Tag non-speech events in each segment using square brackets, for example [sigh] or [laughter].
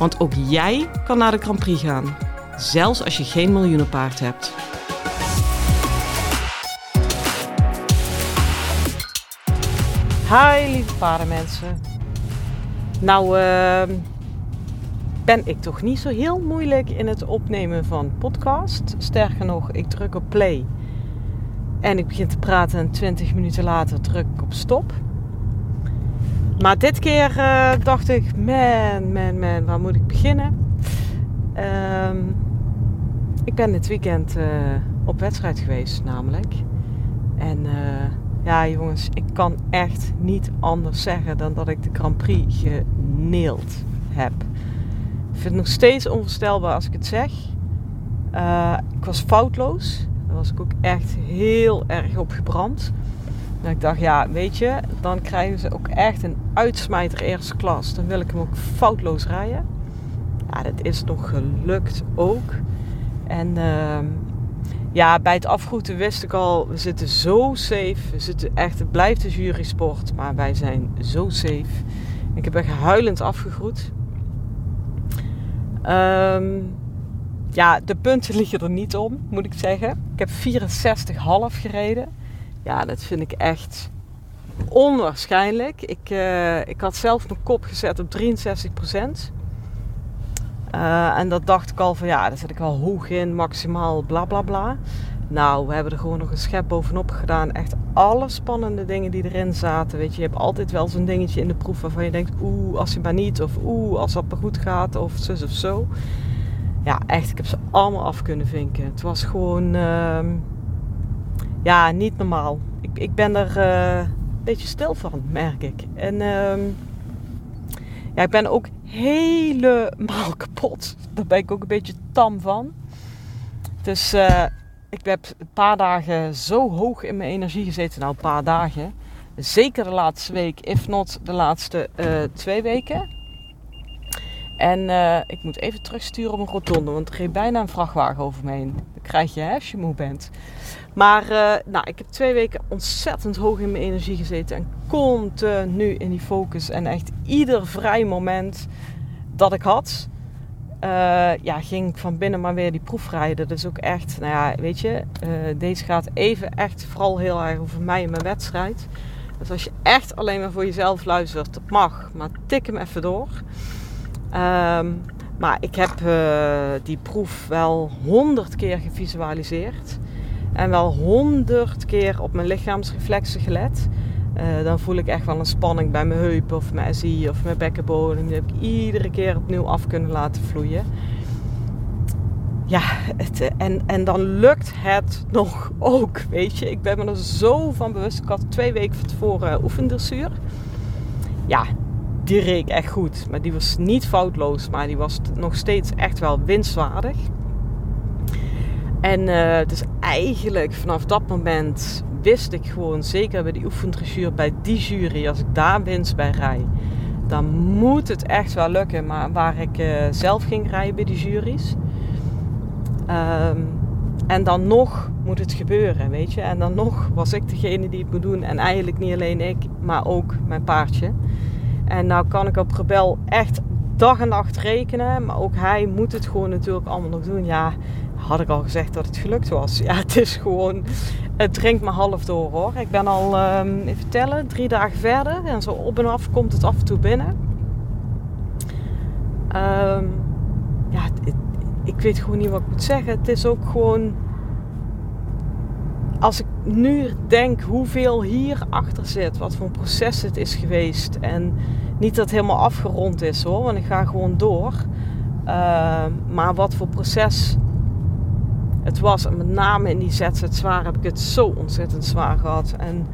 Want ook jij kan naar de Grand Prix gaan, zelfs als je geen miljoenenpaard hebt. Hi lieve paardenmensen. Nou uh, ben ik toch niet zo heel moeilijk in het opnemen van podcast. Sterker nog, ik druk op play en ik begin te praten en 20 minuten later druk ik op stop. Maar dit keer uh, dacht ik, man, man, man, waar moet ik beginnen? Uh, ik ben dit weekend uh, op wedstrijd geweest namelijk. En uh, ja jongens, ik kan echt niet anders zeggen dan dat ik de Grand Prix geneeld heb. Ik vind het nog steeds onvoorstelbaar als ik het zeg. ik was foutloos. Daar was ik ook echt heel erg op gebrand. En ik dacht, ja, weet je, dan krijgen ze ook echt een uitsmijter eerste klas. Dan wil ik hem ook foutloos rijden. Ja, dat is nog gelukt ook. En uh, ja, bij het afgroeten wist ik al, we zitten zo safe. We zitten echt, het blijft een jury sport, maar wij zijn zo safe. Ik heb echt huilend afgegroet. Um, ja, de punten [laughs] liggen er niet om, moet ik zeggen. Ik heb 64,5 gereden. Ja, dat vind ik echt onwaarschijnlijk. Ik, uh, ik had zelf mijn kop gezet op 63 procent. Uh, en dat dacht ik al van ja, daar zit ik wel hoog in, maximaal bla bla bla. Nou, we hebben er gewoon nog een schep bovenop gedaan. Echt alle spannende dingen die erin zaten. Weet je, je hebt altijd wel zo'n dingetje in de proef waarvan je denkt, oeh, als je maar niet. Of oeh, als dat maar goed gaat. Of zus of zo ja, echt, ik heb ze allemaal af kunnen vinken. Het was gewoon, uh, ja, niet normaal. Ik, ik ben er uh, een beetje stil van, merk ik. En uh, ja, ik ben ook helemaal [laughs] kapot. Daar ben ik ook een beetje tam van. Dus uh, ik heb een paar dagen zo hoog in mijn energie gezeten. Nou, een paar dagen. Zeker de laatste week, if not de laatste uh, twee weken. En ik moet even terugsturen op een rotonde, want er ging bijna een vrachtwagen over me heen. Dat krijg je hè, als je moe bent. Maar uh, nou, ik heb twee weken ontzettend hoog in mijn energie gezeten. En continu in die focus. En echt ieder vrij moment dat ik had, uh, ja, ging ik van binnen maar weer die proef rijden. Dat is ook echt, nou ja, weet je, deze gaat even echt vooral heel erg over mij en mijn wedstrijd. Dus als je echt alleen maar voor jezelf luistert, dat mag. Maar tik hem even door. Um, maar ik heb die proef wel honderd keer gevisualiseerd. En wel honderd keer op mijn lichaamsreflexen gelet. Uh, dan voel ik echt wel een spanning bij mijn heup of mijn SI of mijn bekkenbodem. Die heb ik iedere keer opnieuw af kunnen laten vloeien. Ja, en, en dan lukt het nog ook, weet je. Ik ben me er zo van bewust. Ik had twee weken van tevoren oefendressuur. Ja, die reek echt goed. Maar die was niet foutloos, maar die was nog steeds echt wel winstwaardig. En uh, dus eigenlijk vanaf dat moment wist ik gewoon zeker bij die oefendressuur, bij die jury, als ik daar winst bij rij, dan moet het echt wel lukken. Maar waar ik uh, zelf ging rijden bij die juries. Um, en dan nog moet het gebeuren, weet je. En dan nog was ik degene die het moet doen. En eigenlijk niet alleen ik, maar ook mijn paardje. En nou kan ik op Rebel echt dag en nacht rekenen. Maar ook hij moet het gewoon natuurlijk allemaal nog doen. Ja, had ik al gezegd dat het gelukt was. [laughs] Ja, het is gewoon... Het drinkt me half door hoor. Ik ben al, um, even tellen, drie dagen verder. En zo op en af komt het af en toe binnen. Um, ja, ik weet gewoon niet wat ik moet zeggen. Het is ook gewoon als ik nu denk hoeveel hier achter zit, wat voor een proces het is geweest. En niet dat het helemaal afgerond is hoor, want ik ga gewoon door. Uh, maar wat voor proces het was. En met name in die zwaar heb ik het zo ontzettend zwaar gehad. En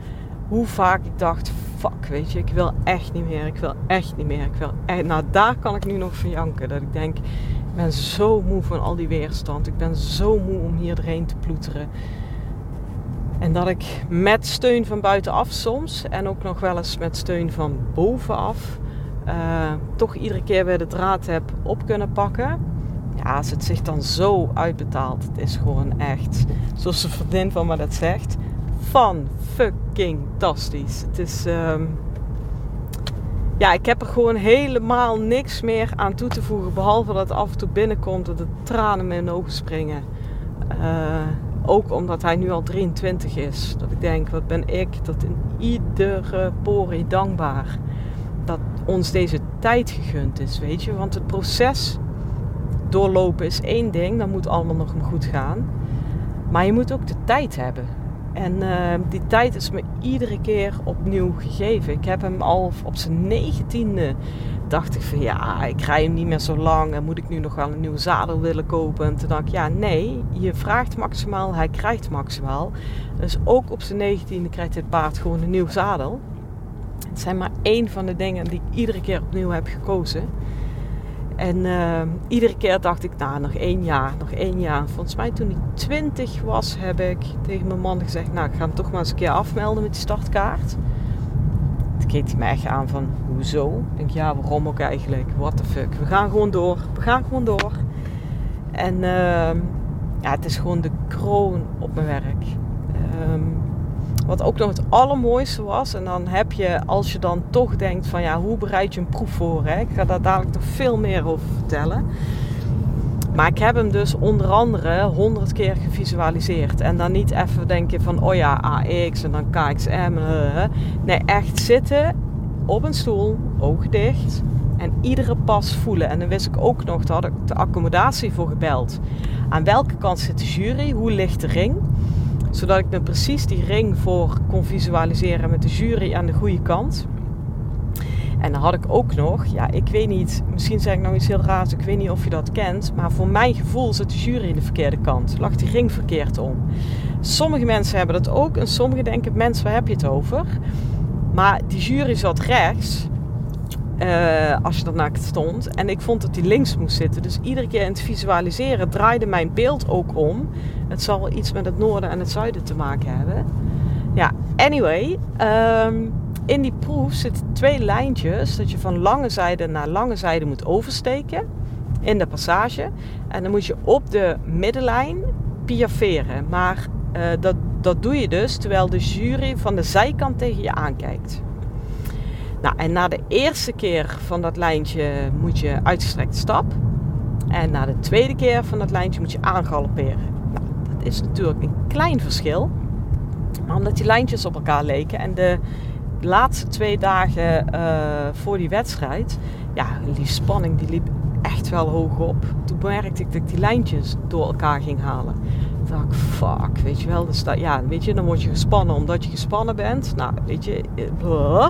hoe vaak ik dacht, fuck, weet je, ik wil echt niet meer, ik wil echt niet meer, ik wil. Nou, daar kan ik nu nog van janken. Dat ik denk, ik ben zo moe van al die weerstand. Ik ben zo moe om hier doorheen te ploeteren. En dat ik met steun van buitenaf soms en ook nog wel eens met steun van bovenaf uh, toch iedere keer weer de draad heb op kunnen pakken. Ja, als het zich dan zo uitbetaalt, het is gewoon echt, zoals de vriendin van me dat zegt, van fucking fantastisch. Het is, uh, ja, ik heb er gewoon helemaal niks meer aan toe te voegen, behalve dat het af en toe binnenkomt dat de tranen in mijn ogen springen. Uh, ook omdat hij nu al 23 is. Dat ik denk, wat ben ik dat in iedere porie dankbaar dat ons deze tijd gegund is, weet je. Want het proces doorlopen is één ding, dat moet allemaal nog goed gaan. Maar je moet ook de tijd hebben. En uh, die tijd is me iedere keer opnieuw gegeven. Ik heb hem al op zijn negentiende dacht ik van ja, ik rij hem niet meer zo lang en moet ik nu nog wel een nieuwe zadel willen kopen? En toen dacht ik ja, nee, je vraagt maximaal, hij krijgt maximaal. Dus ook op zijn negentiende krijgt dit paard gewoon een nieuw zadel. Het zijn maar één van de dingen die ik iedere keer opnieuw heb gekozen. En uh, iedere keer dacht ik, nou, nog één jaar, nog één jaar. Volgens mij toen hij 20 was, heb ik tegen mijn man gezegd, nou, ik ga hem toch maar eens een keer afmelden met die startkaart. Toen keek hij me echt aan van, hoezo? Ik denk, ja, waarom ook eigenlijk? What the fuck? We gaan gewoon door. We gaan gewoon door. En uh, ja, het is gewoon de kroon op mijn werk. Wat ook nog het allermooiste was. En dan heb je, als je dan toch denkt van ja, hoe bereid je een proef voor? Hè? Ik ga daar dadelijk nog veel meer over vertellen. Maar ik heb hem dus onder andere honderd keer gevisualiseerd. En dan niet even denken van oh ja, AX en dan KXM. Nee, echt zitten op een stoel, ogen dicht. En iedere pas voelen. En dan wist ik ook nog, daar had ik de accommodatie voor gebeld. Aan welke kant zit de jury? Hoe ligt de ring? Zodat ik me precies die ring voor kon visualiseren met de jury aan de goede kant. En dan had ik ook nog, ja, ik weet niet, misschien zeg ik nou iets heel raars, ik weet niet of je dat kent, maar voor mijn gevoel zit de jury in de verkeerde kant. Lag die ring verkeerd om. Sommige mensen hebben dat ook en sommigen denken, mensen, waar heb je het over? Maar die jury zat rechts, uh, als je naakt stond. En ik vond dat die links moest zitten. Dus iedere keer in het visualiseren draaide mijn beeld ook om. Het zal iets met het noorden en het zuiden te maken hebben. Ja, anyway. Um, in die proef zitten twee lijntjes dat je van lange zijde naar lange zijde moet oversteken in de passage. En dan moet je op de middenlijn piaferen. Maar uh, dat, dat doe je dus terwijl de jury van de zijkant tegen je aankijkt. Nou, en na de eerste keer van dat lijntje moet je uitgestrekte stap. En na de tweede keer van dat lijntje moet je aangalopperen. Nou, dat is natuurlijk een klein verschil. Maar omdat die lijntjes op elkaar leken en de laatste twee dagen uh, voor die wedstrijd, ja, die spanning die liep echt wel hoog op. Toen merkte ik dat ik die lijntjes door elkaar ging halen. Dacht fuck, weet je wel. Dat, ja, weet je, dan word je gespannen omdat je gespannen bent. Nou, weet je, eh.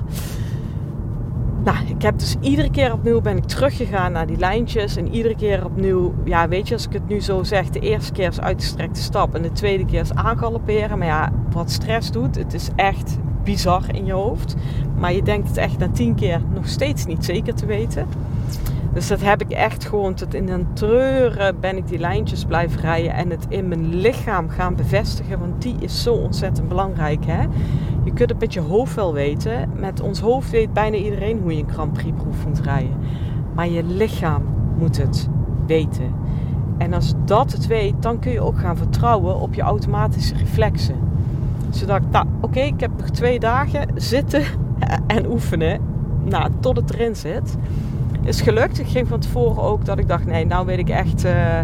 Nou, ik heb dus iedere keer opnieuw ben ik teruggegaan naar die lijntjes. En iedere keer opnieuw, ja, weet je, als ik het nu zo zeg, de eerste keer is uitgestrekte stap en de tweede keer is aangalopperen. Maar ja, wat stress doet, het is echt bizar in je hoofd. Maar je denkt het echt na tien keer nog steeds niet zeker te weten. Dus dat heb ik echt gewoon tot in een treuren ben ik die lijntjes blijven rijden en het in mijn lichaam gaan bevestigen. Want die is zo ontzettend belangrijk. Hè? Je kunt het met je hoofd wel weten. Met ons hoofd weet bijna iedereen hoe je een Grand Prix proef moet rijden. Maar je lichaam moet het weten. En als dat het weet, dan kun je ook gaan vertrouwen op je automatische reflexen. Zodat ik, nou oké, ik heb nog twee dagen zitten [laughs] en oefenen. Nou, tot het erin zit is gelukt. Ik ging van tevoren ook dat ik dacht, nee, nou weet ik echt, uh,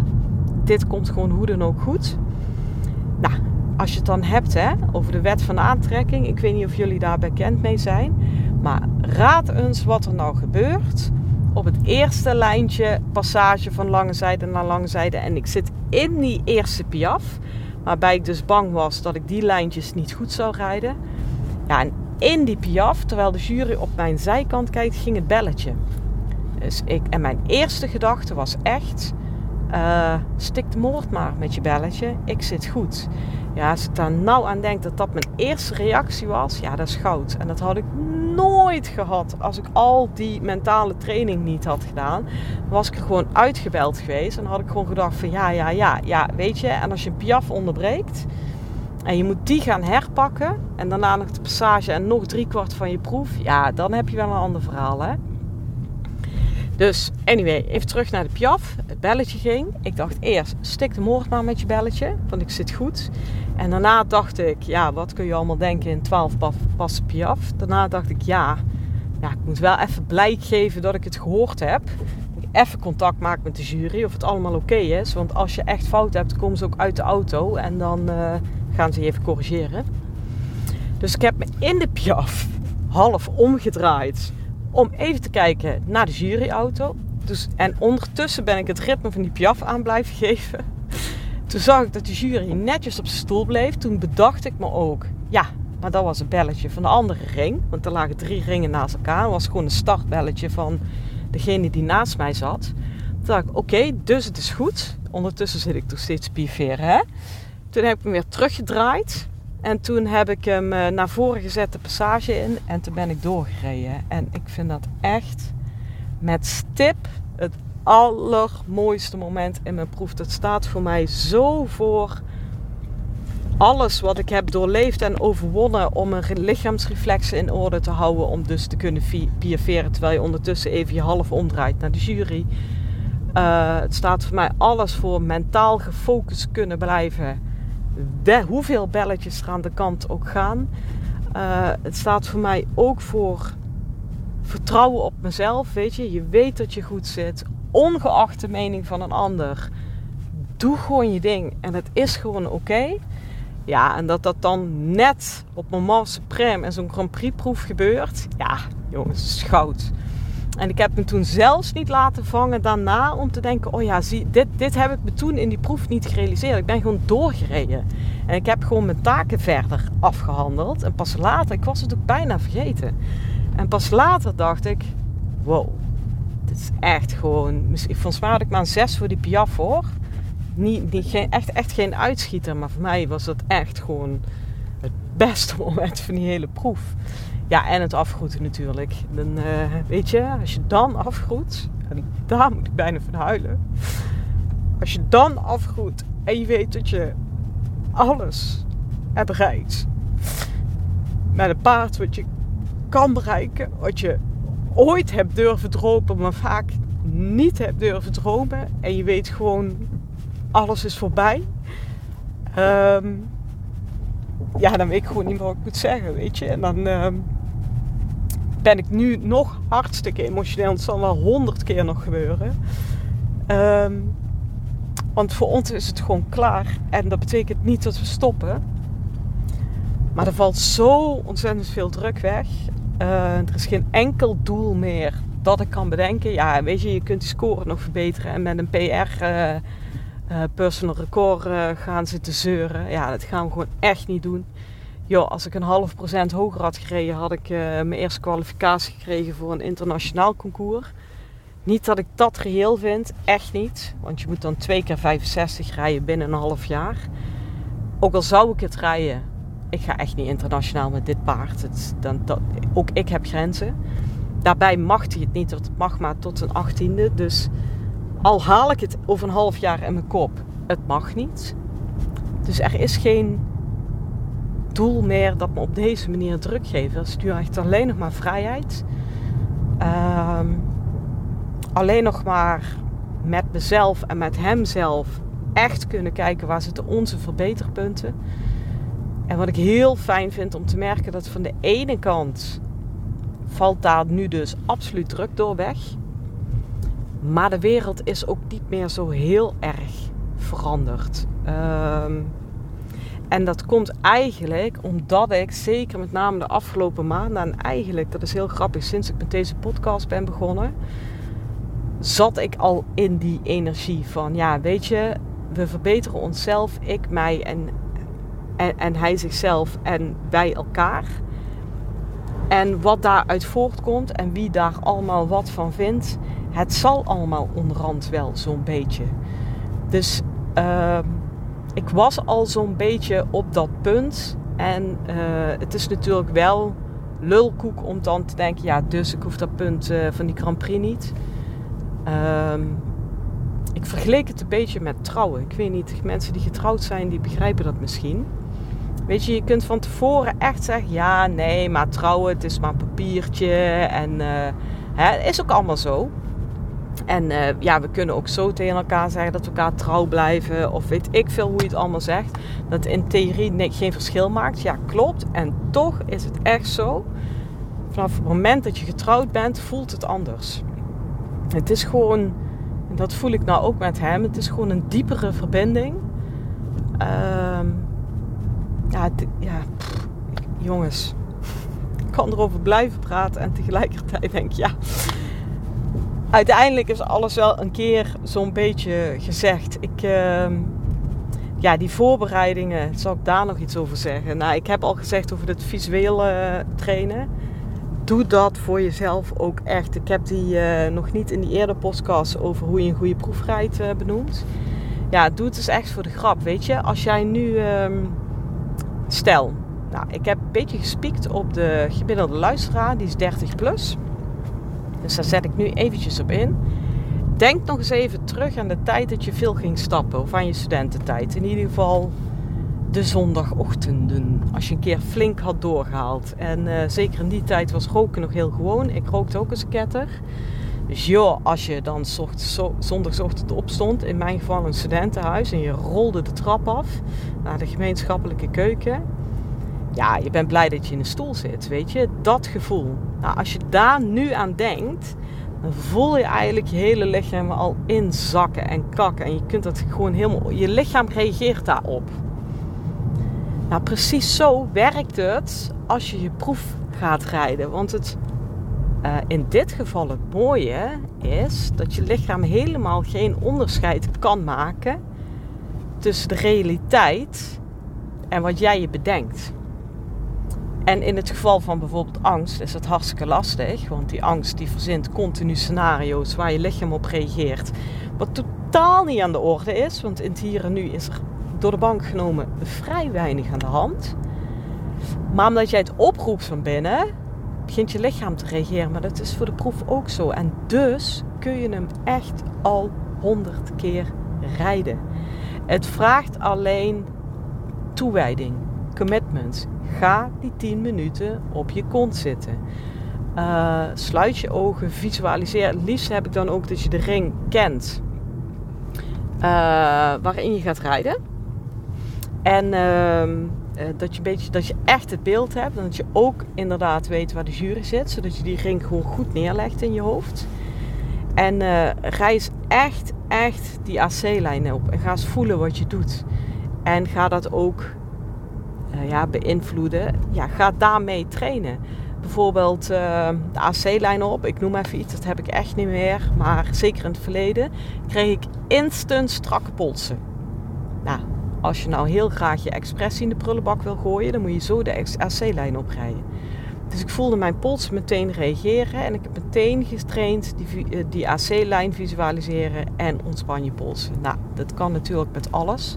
dit komt gewoon hoe dan ook goed. Nou, als je het dan hebt hè, over de wet van aantrekking. Ik weet niet of jullie daar bekend mee zijn. Maar raad eens wat er nou gebeurt op het eerste lijntje passage van lange zijde naar lange zijde. En ik zit in die eerste piaf. Waarbij ik dus bang was dat ik die lijntjes niet goed zou rijden. Ja, en in die piaf, terwijl de jury op mijn zijkant kijkt, ging het belletje. Dus ik, en mijn eerste gedachte was echt: uh, stik de moord maar met je belletje, ik zit goed. Ja, als ik daar nou aan denk dat dat mijn eerste reactie was, ja, dat is goud. En dat had ik nooit gehad als ik al die mentale training niet had gedaan. Was ik er gewoon uitgebeld geweest. En had ik gewoon gedacht van ja, ja, ja, ja, weet je. En als je een piaf onderbreekt en je moet die gaan herpakken. En daarna nog de passage en nog drie kwart van je proef. Ja, dan heb je wel een ander verhaal hè. Dus anyway, even terug naar de piaf. Het belletje ging. Ik dacht eerst, stik de moord maar met je belletje. Want ik zit goed. En daarna dacht ik, ja, wat kun je allemaal denken in 12 passen piaf. Daarna dacht ik, ja, ja, ik moet wel even blijk geven dat ik het gehoord heb. Even contact maken met de jury of het allemaal oké is. Want als je echt fout hebt, komen ze ook uit de auto. En dan uh, gaan ze je even corrigeren. Dus ik heb me in de piaf half omgedraaid om even te kijken naar de juryauto. Dus, en ondertussen ben ik het ritme van die piaf aan blijven geven. Toen zag ik dat de jury netjes op zijn stoel bleef. Toen bedacht ik me ook, ja, maar dat was een belletje van de andere ring. Want er lagen drie ringen naast elkaar. Dat was gewoon een startbelletje van degene die naast mij zat. Toen dacht ik, oké, dus het is goed. Ondertussen zit ik toch steeds pieferen, hè. Toen heb ik hem weer teruggedraaid. En toen heb ik hem eh, naar voren gezet de passage in en toen ben ik doorgereden. En ik vind dat echt met stip het allermooiste moment in mijn proef. Dat staat voor mij zo voor alles wat ik heb doorleefd en overwonnen om mijn lichaamsreflexen in orde te houden. Om dus te kunnen piaferen terwijl je ondertussen even je half omdraait naar de jury. Uh, het staat voor mij alles voor mentaal gefocust kunnen blijven de, hoeveel belletjes er aan de kant ook gaan. Uh, het staat voor mij ook voor vertrouwen op mezelf. Weet je, je weet dat je goed zit, ongeacht de mening van een ander. Doe gewoon je ding en het is gewoon oké. Ja, en dat dat dan net op moment supreme en zo'n Grand Prix proef gebeurt. Ja, jongens, schout. En ik heb me toen zelfs niet laten vangen daarna om te denken: oh ja, zie, dit, dit heb ik me toen in die proef niet gerealiseerd. Ik ben gewoon doorgereden. En ik heb gewoon mijn taken verder afgehandeld. En pas later, ik was het ook bijna vergeten. En pas later dacht ik: wow, dit is echt gewoon. Volgens mij had ik maar een 6 voor die Piaf hoor. Niet, niet, geen, echt, echt geen uitschieter, maar voor mij was dat echt gewoon het beste [laughs] moment van die hele proef. Ja, en het afgroeten natuurlijk. Dan, uh, weet je, als je dan afgroet, en daar moet ik bijna van huilen. Als je dan afgroet en je weet dat je alles hebt bereikt. Met een paard wat je kan bereiken, wat je ooit hebt durven dromen, maar vaak niet hebt durven dromen. En je weet gewoon, alles is voorbij. Um, ja, dan weet ik gewoon niet meer wat ik moet zeggen, weet je. En dan um, ben ik nu nog hartstikke emotioneel. Het zal wel honderd keer nog gebeuren. Um, want voor ons is het gewoon klaar. En dat betekent niet dat we stoppen. Maar er valt zo ontzettend veel druk weg. Uh, er is geen enkel doel meer dat ik kan bedenken. Ja, weet je, je kunt die score nog verbeteren. En met een PR uh, uh, personal record gaan zitten zeuren. Ja, dat gaan we gewoon echt niet doen joh, als ik een half procent hoger had gereden, had ik uh, mijn eerste kwalificatie gekregen voor een internationaal concours. Niet dat ik dat geheel vind, echt niet. Want je moet dan twee keer 65 rijden binnen een half jaar. Ook al zou ik het rijden, ik ga echt niet internationaal met dit paard. Het, dan, ook ik heb grenzen. Daarbij mag hij het niet, het mag maar tot een achttiende. Dus al haal ik het over een half jaar in mijn kop, het mag niet. Dus er is geen doel meer dat me op deze manier druk geeft. Dat nu echt alleen nog maar vrijheid. Ehm, alleen nog maar met mezelf en met hemzelf echt kunnen kijken waar zitten onze verbeterpunten. En wat ik heel fijn vind om te merken dat van de ene kant valt daar nu dus absoluut druk door weg. Maar de wereld is ook niet meer zo heel erg veranderd. Um, en dat komt eigenlijk omdat ik, zeker met name de afgelopen maanden, en eigenlijk, dat is heel grappig, sinds ik met deze podcast ben begonnen, zat ik al in die energie van, ja, weet je, we verbeteren onszelf, ik, mij en, en, hij zichzelf en wij elkaar. En wat daaruit voortkomt en wie daar allemaal wat van vindt, het zal allemaal onderhand wel zo'n beetje. Dus uh, ik was al zo'n beetje op dat punt. En uh, het is natuurlijk wel lulkoek om dan te denken, ja, dus ik hoef dat punt uh, van die Grand Prix niet. Um, ik vergeleek het een beetje met trouwen. Ik weet niet, mensen die getrouwd zijn, die begrijpen dat misschien. Weet je, je kunt van tevoren echt zeggen, ja, nee, maar trouwen, het is maar een papiertje. En uh, hè, is ook allemaal zo. En uh, ja, we kunnen ook zo tegen elkaar zeggen dat we elkaar trouw blijven. Of weet ik veel hoe je het allemaal zegt. Dat in theorie geen verschil maakt. Ja, klopt. En toch is het echt zo. Vanaf het moment dat je getrouwd bent, voelt het anders. Het is gewoon, en dat voel ik nou ook met hem, het is gewoon een diepere verbinding. Uh, ja, ja jongens, [laughs] ik kan erover blijven praten en tegelijkertijd denk ik, ja, uiteindelijk is alles wel een keer zo'n beetje gezegd. Ik, uh, ja, die voorbereidingen, zal ik daar nog iets over zeggen? Nou, ik heb al gezegd over het visuele trainen. Doe dat voor jezelf ook echt. Ik heb die uh, nog niet in die eerder podcast over hoe je een goede proef rijdt benoemd. Ja, doe het dus echt voor de grap, weet je. Als jij nu, um, stel, nou, ik heb een beetje gespiekt op de gemiddelde luisteraar, die is 30 plus. Dus daar zet ik nu eventjes op in. Denk nog eens even terug aan de tijd dat je veel ging stappen. Of aan je studententijd. In ieder geval de zondagochtenden. Als je een keer flink had doorgehaald. En uh, zeker in die tijd was roken nog heel gewoon. Ik rookte ook een ketter. Dus joh, als je dan zondagochtend opstond, in mijn geval een studentenhuis, en je rolde de trap af naar de gemeenschappelijke keuken. Ja, je bent blij dat je in een stoel zit, weet je. Dat gevoel. Nou, als je daar nu aan denkt, dan voel je eigenlijk je hele lichaam al inzakken en kakken. En je kunt dat gewoon helemaal. Je lichaam reageert daarop. Nou, precies zo werkt het als je je proef gaat rijden. Want het, uh, in dit geval het mooie is dat je lichaam helemaal geen onderscheid kan maken tussen de realiteit en wat jij je bedenkt. En in het geval van bijvoorbeeld angst is het hartstikke lastig. Want die angst die verzint continu scenario's waar je lichaam op reageert. Wat totaal niet aan de orde is. Want in het hier en nu is er door de bank genomen vrij weinig aan de hand. Maar omdat jij het oproept van binnen, begint je lichaam te reageren. Maar dat is voor de proef ook zo. En dus kun je hem echt al honderd keer rijden. Het vraagt alleen toewijding, commitment. Ga die 10 minuten op je kont zitten. Uh, sluit je ogen, visualiseer. Het liefst heb ik dan ook dat je de ring kent. Uh, waarin je gaat rijden. En uh, dat, je beetje, dat je echt het beeld hebt. En dat je ook inderdaad weet waar de jury zit. Zodat je die ring gewoon goed neerlegt in je hoofd. En reis echt, echt die AC-lijn op. En ga eens voelen wat je doet. En ga dat ook uh, ja, beïnvloeden, ja, ga daarmee trainen. Bijvoorbeeld uh, de AC-lijn op, ik noem even iets, dat heb ik echt niet meer. Maar zeker in het verleden kreeg ik instant strakke polsen. Nou, als je nou heel graag je expressie in de prullenbak wil gooien, dan moet je zo de AC-lijn oprijden. Dus ik voelde mijn polsen meteen reageren en ik heb meteen getraind die, eh, die AC-lijn visualiseren en ontspan je polsen. Nou, dat kan natuurlijk met alles.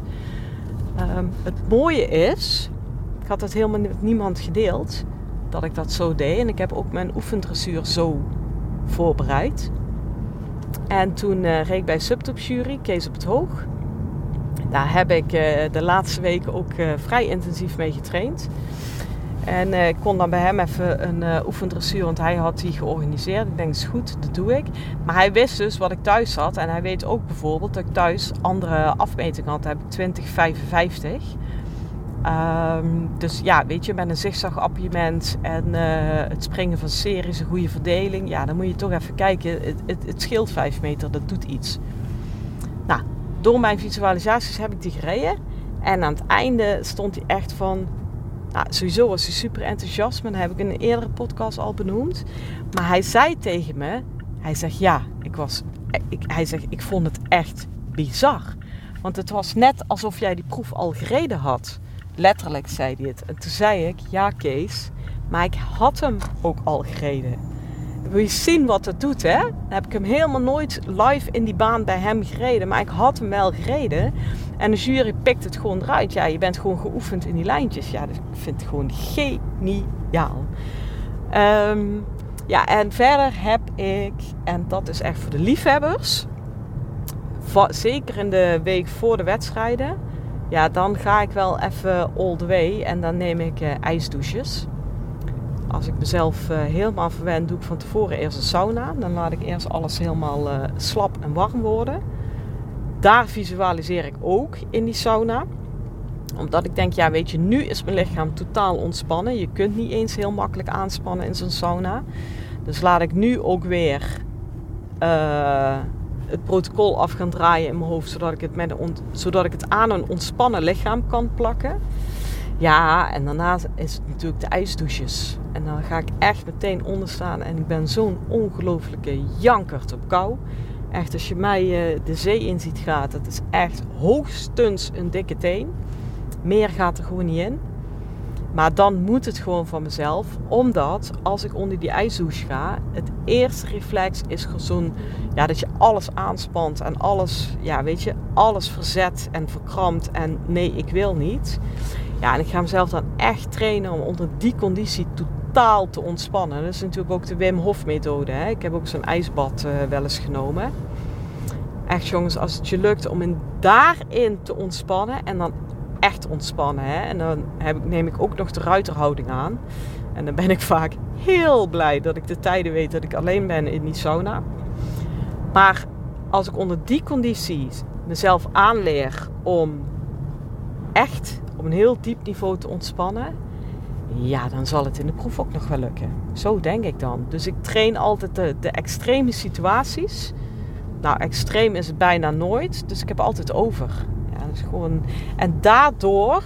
Um, het mooie is, ik had het helemaal met niemand gedeeld dat ik dat zo deed. En ik heb ook mijn oefendressuur zo voorbereid. En toen uh, reed ik bij Subtop Jury, Kees op het Hoog. Daar heb ik uh, de laatste weken ook uh, vrij intensief mee getraind. En ik kon dan bij hem even een oefendressuur, want hij had die georganiseerd. Ik denk, dat is goed, dat doe ik. Maar hij wist dus wat ik thuis had. En hij weet ook bijvoorbeeld dat ik thuis andere afmetingen had. heb ik 2055. Um, dus ja, weet je, met een zigzag-appiëment en uh, het springen van series, een goede verdeling. Ja, dan moet je toch even kijken. Het, het, het, scheelt 5 meter, dat doet iets. Nou, door mijn visualisaties heb ik die gereden. En aan het einde stond hij echt van... Nou, sowieso was hij super enthousiast. Maar dat heb ik in een eerdere podcast al benoemd. Maar hij zei tegen me... Hij zegt, ja, ik was... Ik, hij zegt, ik vond het echt bizar. Want het was net alsof jij die proef al gereden had. Letterlijk zei hij het. En toen zei ik, ja Kees, maar ik had hem ook al gereden. Wil je zien wat het doet, hè? Dan heb ik hem helemaal nooit live in die baan bij hem gereden. Maar ik had hem wel gereden. En de jury pikt het gewoon eruit. Ja, je bent gewoon geoefend in die lijntjes. Ja, ik vind het gewoon geniaal. Ehm, ja, en verder heb ik, en dat is echt voor de liefhebbers, zeker in de week voor de wedstrijden, ja, dan ga ik wel even all the way en dan neem ik uh, ijsdouches. Als ik mezelf uh, helemaal verwend, doe ik van tevoren eerst een sauna. Dan laat ik eerst alles helemaal uh, slap en warm worden. Daar visualiseer ik ook in die sauna. Omdat ik denk, ja weet je, nu is mijn lichaam totaal ontspannen. Je kunt niet eens heel makkelijk aanspannen in zo'n sauna. Dus laat ik nu ook weer het protocol af gaan draaien in mijn hoofd. Zodat ik, het met een zodat ik het aan een ontspannen lichaam kan plakken. Ja, en daarna is het natuurlijk de ijsdouches. En dan ga ik echt meteen onderstaan. En ik ben zo'n ongelofelijke jankert op kou. Echt, als je mij uh, de zee in ziet gaan, dat is echt hoogstens een dikke teen. Meer gaat er gewoon niet in. Maar dan moet het gewoon van mezelf. Omdat als ik onder die ijsdouche ga, het eerste reflex is zo'n... Ja, dat je alles aanspant en alles, ja, weet je, alles verzet en verkrampt. En nee, ik wil niet. Ja, en ik ga mezelf dan echt trainen om onder die conditie totaal te ontspannen. Dat is natuurlijk ook de Wim Hof methode. Hè? Ik heb ook zo'n ijsbad uh, wel eens genomen. Echt jongens, als het je lukt om in daarin te ontspannen en dan echt ontspannen. Hè? En dan heb ik, neem ik ook nog de ruiterhouding aan. En dan ben ik [laughs] vaak heel blij dat ik de tijden weet dat ik alleen ben in die sauna. Maar als ik onder die condities mezelf aanleer om echt op een heel diep niveau te ontspannen, ja, dan zal het in de proef ook nog wel lukken. Zo denk ik dan. Dus ik train altijd de, de extreme situaties. Nou, extreem is het bijna nooit, dus ik heb altijd over. Gewoon... En daardoor,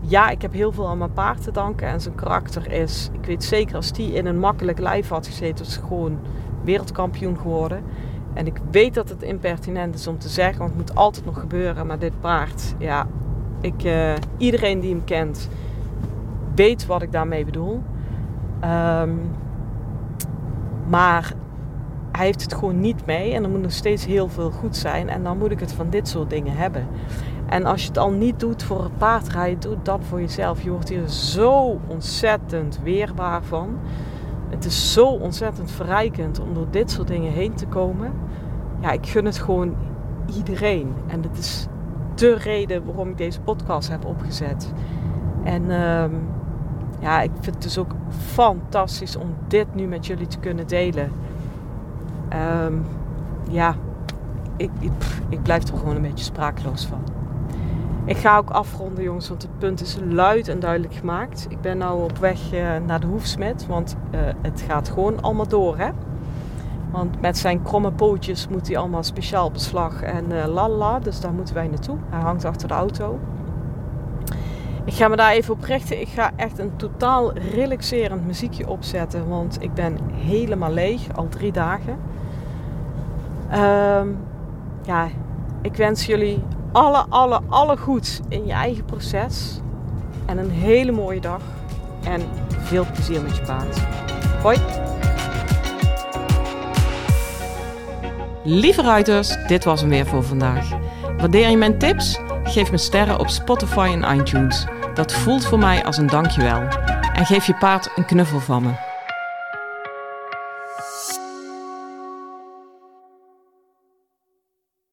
ja, ik heb heel veel aan mijn paard te danken. En zijn karakter is, ik weet zeker, als die in een makkelijk lijf had gezeten, is gewoon wereldkampioen geworden. En ik weet dat het impertinent is om te zeggen, want het moet altijd nog gebeuren. Maar dit paard, ja, ik, uh, iedereen die hem kent, weet wat ik daarmee bedoel. Um, maar hij heeft het gewoon niet mee en er moet nog steeds heel veel goed zijn. En dan moet ik het van dit soort dingen hebben. En als je het al niet doet voor het paardrijden, doe dat voor jezelf. Je wordt hier zo ontzettend weerbaar van. Het is zo ontzettend verrijkend om door dit soort dingen heen te komen. Ja, ik gun het gewoon iedereen. En dat is de reden waarom ik deze podcast heb opgezet. En um, ja, ik vind het dus ook fantastisch om dit nu met jullie te kunnen delen. Um, ja, ik, ik, blijf er gewoon een beetje sprakeloos van. Ik ga ook afronden, jongens, want het punt is luid en duidelijk gemaakt. Ik ben nu op weg uh, naar de hoefsmid, want uh, het gaat gewoon allemaal door, hè. Want met zijn kromme pootjes moet hij allemaal speciaal beslag en uh, lala, dus daar moeten wij naartoe. Hij hangt achter de auto. Ik ga me daar even op richten. Ik ga echt een totaal relaxerend muziekje opzetten, want ik ben helemaal leeg, al drie dagen. Um, ja, ik wens jullie alle, alle, alle goeds in je eigen proces. En een hele mooie dag. En veel plezier met je paard. Hoi! Lieve ruiters, dit was hem weer voor vandaag. Waardeer je mijn tips? Geef me sterren op Spotify en iTunes. Dat voelt voor mij als een dankjewel. En geef je paard een knuffel van me.